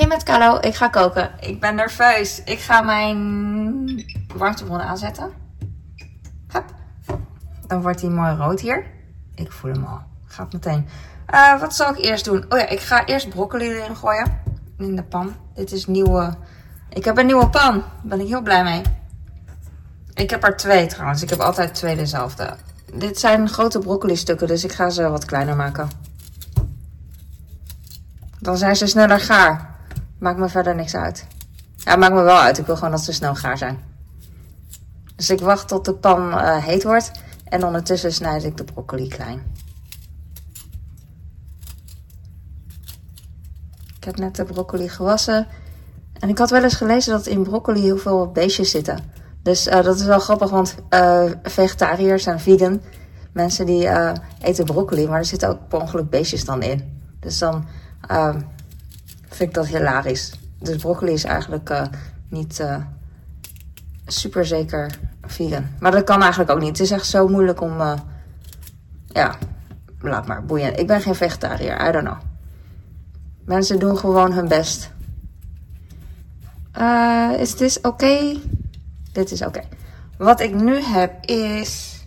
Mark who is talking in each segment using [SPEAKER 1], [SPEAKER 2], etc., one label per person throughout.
[SPEAKER 1] Hey met Carlo, ik ga koken. Ik ben nerveus. Ik ga mijn warmtebron aanzetten. Hup. Dan wordt hij mooi rood hier. Ik voel hem al. Gaat meteen. Uh, wat zal ik eerst doen? Oh ja, ik ga eerst broccoli erin gooien. In de pan. Dit is nieuwe... Ik heb een nieuwe pan. Daar ben ik heel blij mee. Ik heb er twee trouwens. Ik heb altijd twee dezelfde. Dit zijn grote broccoli stukken, dus ik ga ze wat kleiner maken. Dan zijn ze sneller gaar. Maakt me verder niks uit. Ja, maakt me wel uit. Ik wil gewoon dat ze snel gaar zijn. Dus ik wacht tot de pan uh, heet wordt. En ondertussen snijd ik de broccoli klein. Ik heb net de broccoli gewassen. En ik had wel eens gelezen dat in broccoli heel veel beestjes zitten. Dus uh, dat is wel grappig, want uh, vegetariërs en vegan, mensen die eten broccoli, maar er zitten ook per ongeluk beestjes dan in. Dus dan vind ik dat hilarisch. Dus broccoli is eigenlijk niet super zeker vegan. Maar dat kan eigenlijk ook niet. Het is echt zo moeilijk om, ja, laat maar, boeien. Ik ben geen vegetariër, I don't know. Mensen doen gewoon hun best. is this oké? Dit is oké. Wat ik nu heb is...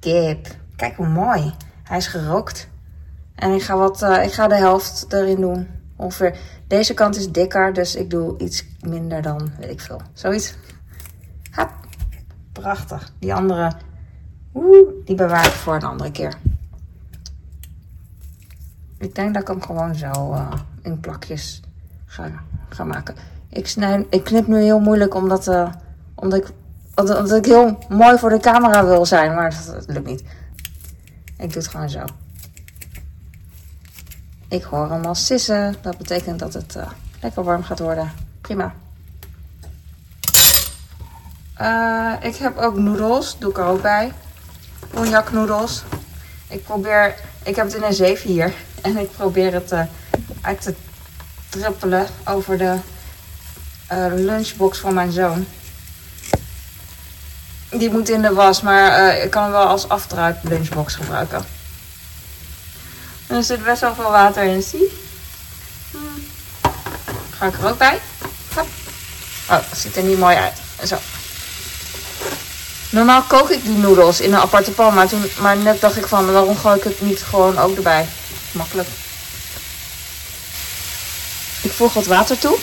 [SPEAKER 1] Kip. Kijk hoe mooi. Hij is gerookt. En ik ga, wat, uh, ik ga de helft erin doen. Ongeveer. Deze kant is dikker, dus ik doe iets minder dan, weet ik veel. Zoiets. Hap. Prachtig. Die andere, die bewaar ik voor een andere keer. Ik denk dat ik hem gewoon zo uh, in plakjes ga, ga maken. Ik, snij, ik knip nu heel moeilijk omdat, uh, omdat, ik, omdat ik heel mooi voor de camera wil zijn. Maar dat, lukt niet. Ik doe het gewoon zo. Ik hoor hem al sissen. Dat betekent dat het uh, lekker warm gaat worden. Prima. Uh, ik heb ook noedels. Doe ik er ook bij. noedels. Ik probeer... Ik heb het in een zeef hier. En ik probeer het uit te druppelen over de uh, lunchbox van mijn zoon. Die moet in de was, maar uh, ik kan hem wel als afdruip lunchbox gebruiken. En er zit best wel veel water in, zie. Hmm. Ga ik er ook bij. Oh, dat ziet er niet mooi uit. Zo. Normaal kook ik die noedels in een aparte pan, maar, toen, maar net dacht ik van waarom gooi ik het niet gewoon ook erbij. Makkelijk. Ik voeg wat water toe.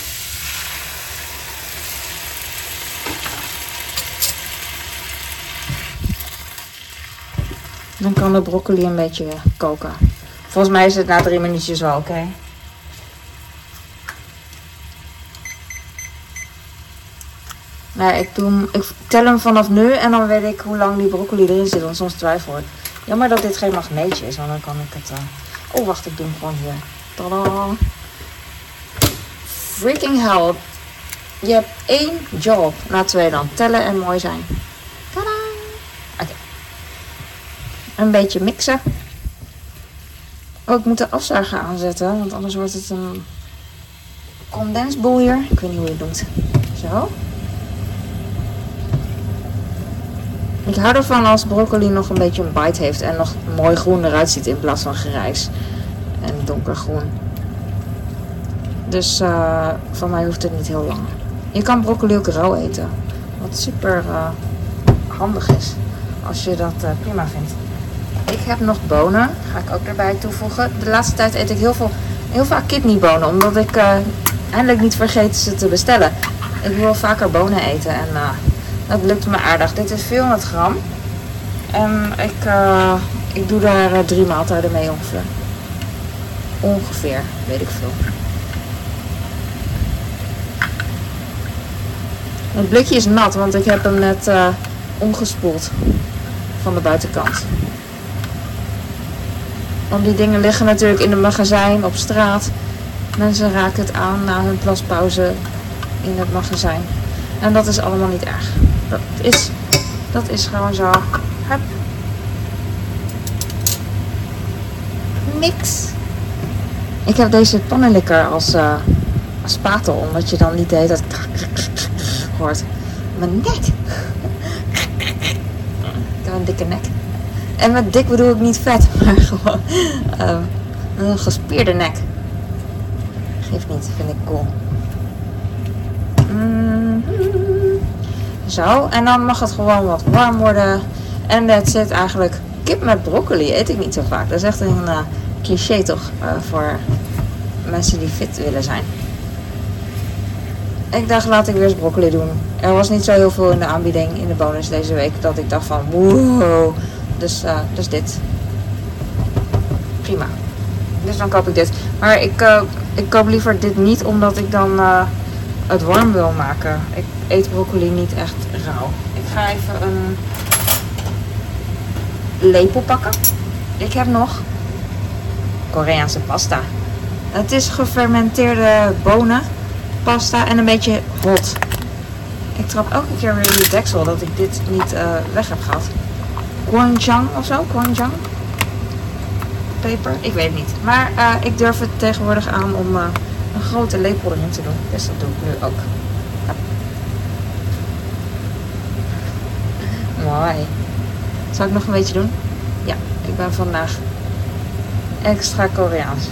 [SPEAKER 1] Dan kan de broccoli een beetje koken. Volgens mij is het na drie minuutjes wel oké. Nou, ik, doe ik tel hem vanaf nu en dan weet ik hoe lang die broccoli erin zit. Want soms twijfel ik. Jammer dat dit geen magneetje is, want dan kan ik het... Uh... Oh, wacht, ik doe hem gewoon hier. Tadaa! Freaking hell. Je hebt één job. Na twee dan. Tellen en mooi zijn. een beetje mixen. Oh, ik moet de afzuiger aanzetten, want anders wordt het een condensboel hier. Ik weet niet hoe je het doet. Zo. Ik hou ervan als broccoli nog een beetje een bite heeft en nog mooi groen eruit ziet in plaats van grijs en donkergroen. Dus uh, van mij hoeft het niet heel lang. Je kan broccoli ook rauw eten, wat super uh, handig is als je dat uh, prima vindt. Ik heb nog bonen. Ga ik ook erbij toevoegen. De laatste tijd eet ik heel, veel, heel vaak kidneybonen. Omdat ik uh, eindelijk niet vergeet ze te bestellen. Ik wil vaker bonen eten. En uh, dat lukt me aardig. Dit is 400 gram. En ik, uh, ik doe daar drie maaltijden mee ongeveer. Ongeveer, weet ik veel. Het blikje is nat, want ik heb hem net omgespoeld van de buitenkant. Want die dingen liggen natuurlijk in het magazijn, op straat. Mensen raken het aan na hun plaspauze in het magazijn. En dat is allemaal niet erg. Dat is, dat is gewoon zo. Hup. Niks. Ik heb deze pannenlikker als, uh, als spatel, omdat je dan niet deed dat hoort. Mijn nek. Ik heb een dikke nek. En met dik bedoel ik niet vet, maar gewoon uh, een gespierde nek. geeft niet, vind ik cool. Mm. Zo, en dan mag het gewoon wat warm worden. En dat zit eigenlijk kip met broccoli. Eet ik niet zo vaak. Dat is echt een uh, cliché toch uh, voor mensen die fit willen zijn. Ik dacht, laat ik weer eens broccoli doen. Er was niet zo heel veel in de aanbieding in de bonus deze week. Dat ik dacht van, wow. Dus, uh, dus dit. Prima. Dus dan koop ik dit. Maar ik, uh, ik koop liever dit niet omdat ik dan uh, het warm wil maken. Ik eet broccoli niet echt rauw. Ik ga even een lepel pakken. Ik heb nog Koreaanse pasta. Het is gefermenteerde bonen pasta en een beetje hot. Ik trap elke keer weer in de deksel dat ik dit niet weg heb gehad. Gwangjang of zo? Gwangjang? Peper? Ik weet niet. Maar uh, ik durf het tegenwoordig aan om uh, een grote lepel erin te doen. Dus dat doe ik nu ook. Mooi. Zal ik nog een beetje doen? Ja, ik ben vandaag extra Koreaans.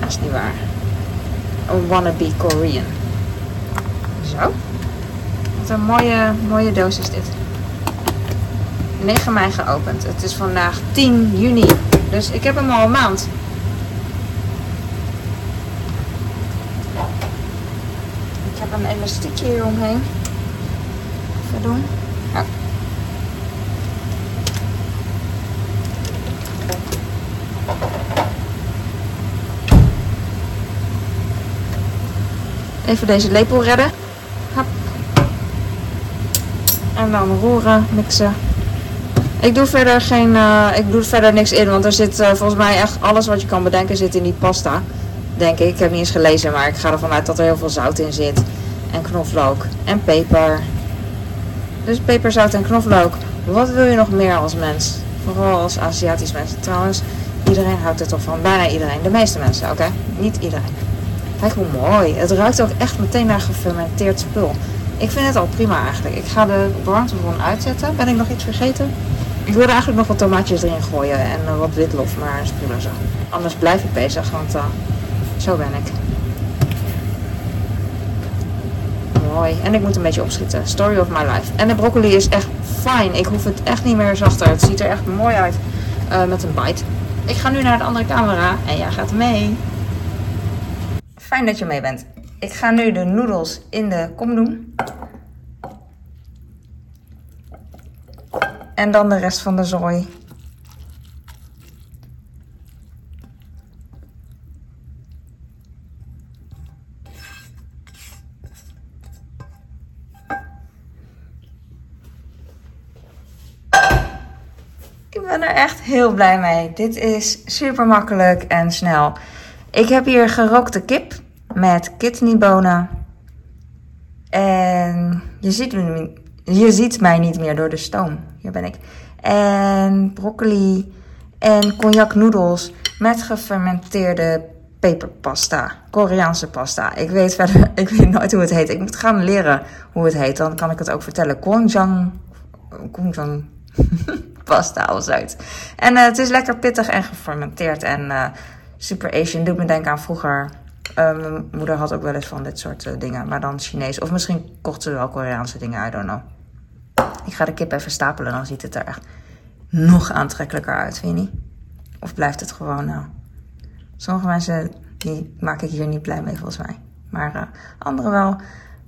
[SPEAKER 1] Dat is niet waar. Een wannabe Korean. Zo. Wat een mooie, mooie doos is dit. 9 mei geopend. Het is vandaag 10 juni. Dus ik heb hem al een maand. Ik heb een elastiekje hier omheen. Even doen. Even deze lepel redden. Hop. En dan roeren, mixen. Ik doe verder geen, uh, ik doe verder niks in, want er zit uh, volgens mij echt alles wat je kan bedenken zit in die pasta. Denk ik. Ik heb niet eens gelezen, maar ik ga ervan uit dat er heel veel zout in zit. En knoflook. En peper. Dus peper, zout en knoflook. Wat wil je nog meer als mens? Vooral als Aziatisch mens. Trouwens, iedereen houdt er toch van. Bijna iedereen. De meeste mensen, oké? Niet iedereen. Kijk hoe mooi. Het ruikt ook echt meteen naar gefermenteerd spul. Ik vind het al prima eigenlijk. Ik ga de warmtebron uitzetten. Ben ik nog iets vergeten? Ik wilde eigenlijk nog wat tomaatjes erin gooien en uh, wat witlof, maar is prima zo. Anders blijf ik bezig, want uh, zo ben ik. Mooi. En ik moet een beetje opschieten. Story of my life. En de broccoli is echt fijn. Ik hoef het echt niet meer zachter. Het ziet er echt mooi uit uh, met een bite. Ik ga nu naar de andere camera en jij gaat mee. Fijn dat je mee bent. Ik ga nu de noedels in de kom doen. En dan de rest van de zooi. Ik ben er echt heel blij mee. Dit is super makkelijk en snel. Ik heb hier gerookte kip met kidneybonen. En je ziet, je ziet mij niet meer door de stoom. Hier ben ik. En broccoli en cognac noedels met gefermenteerde peperpasta. Koreaanse pasta. Ik weet verder, ik weet nooit hoe het heet. Ik moet gaan leren hoe het heet. Dan kan ik het ook vertellen. Kongjang. Kongjang. pasta of zoiets. En uh, het is lekker pittig en gefermenteerd. En uh, super Asian. Doet me denken aan vroeger. Uh, mijn moeder had ook wel eens van dit soort dingen. Maar dan Chinees. Of misschien kocht ze wel Koreaanse dingen. I don't know. Ik ga de kip even stapelen. Dan ziet het er echt nog aantrekkelijker uit. Vind je niet? Of blijft het gewoon nou? Sommige mensen die maak ik hier niet blij mee volgens mij. Maar uh, anderen wel.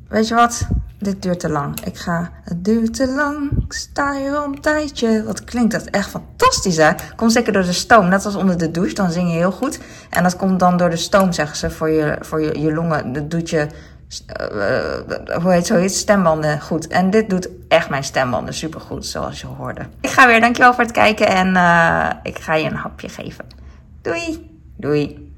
[SPEAKER 1] Weet je wat? Dit duurt te lang. Ik ga. Het duurt te lang. Ik sta hier al een tijdje. Wat klinkt dat echt fantastisch, hè? Komt zeker door de stoom. Net als onder de douche. Dan zing je heel goed. En dat komt dan door de stoom, zeggen ze, voor je, voor je, je longen. Dat doet je. Uh, hoe heet zoiets? Stembanden goed. En dit doet echt mijn stembanden supergoed, zoals je hoorde. Ik ga weer. Dankjewel voor het kijken. En uh, ik ga je een hapje geven. Doei. Doei.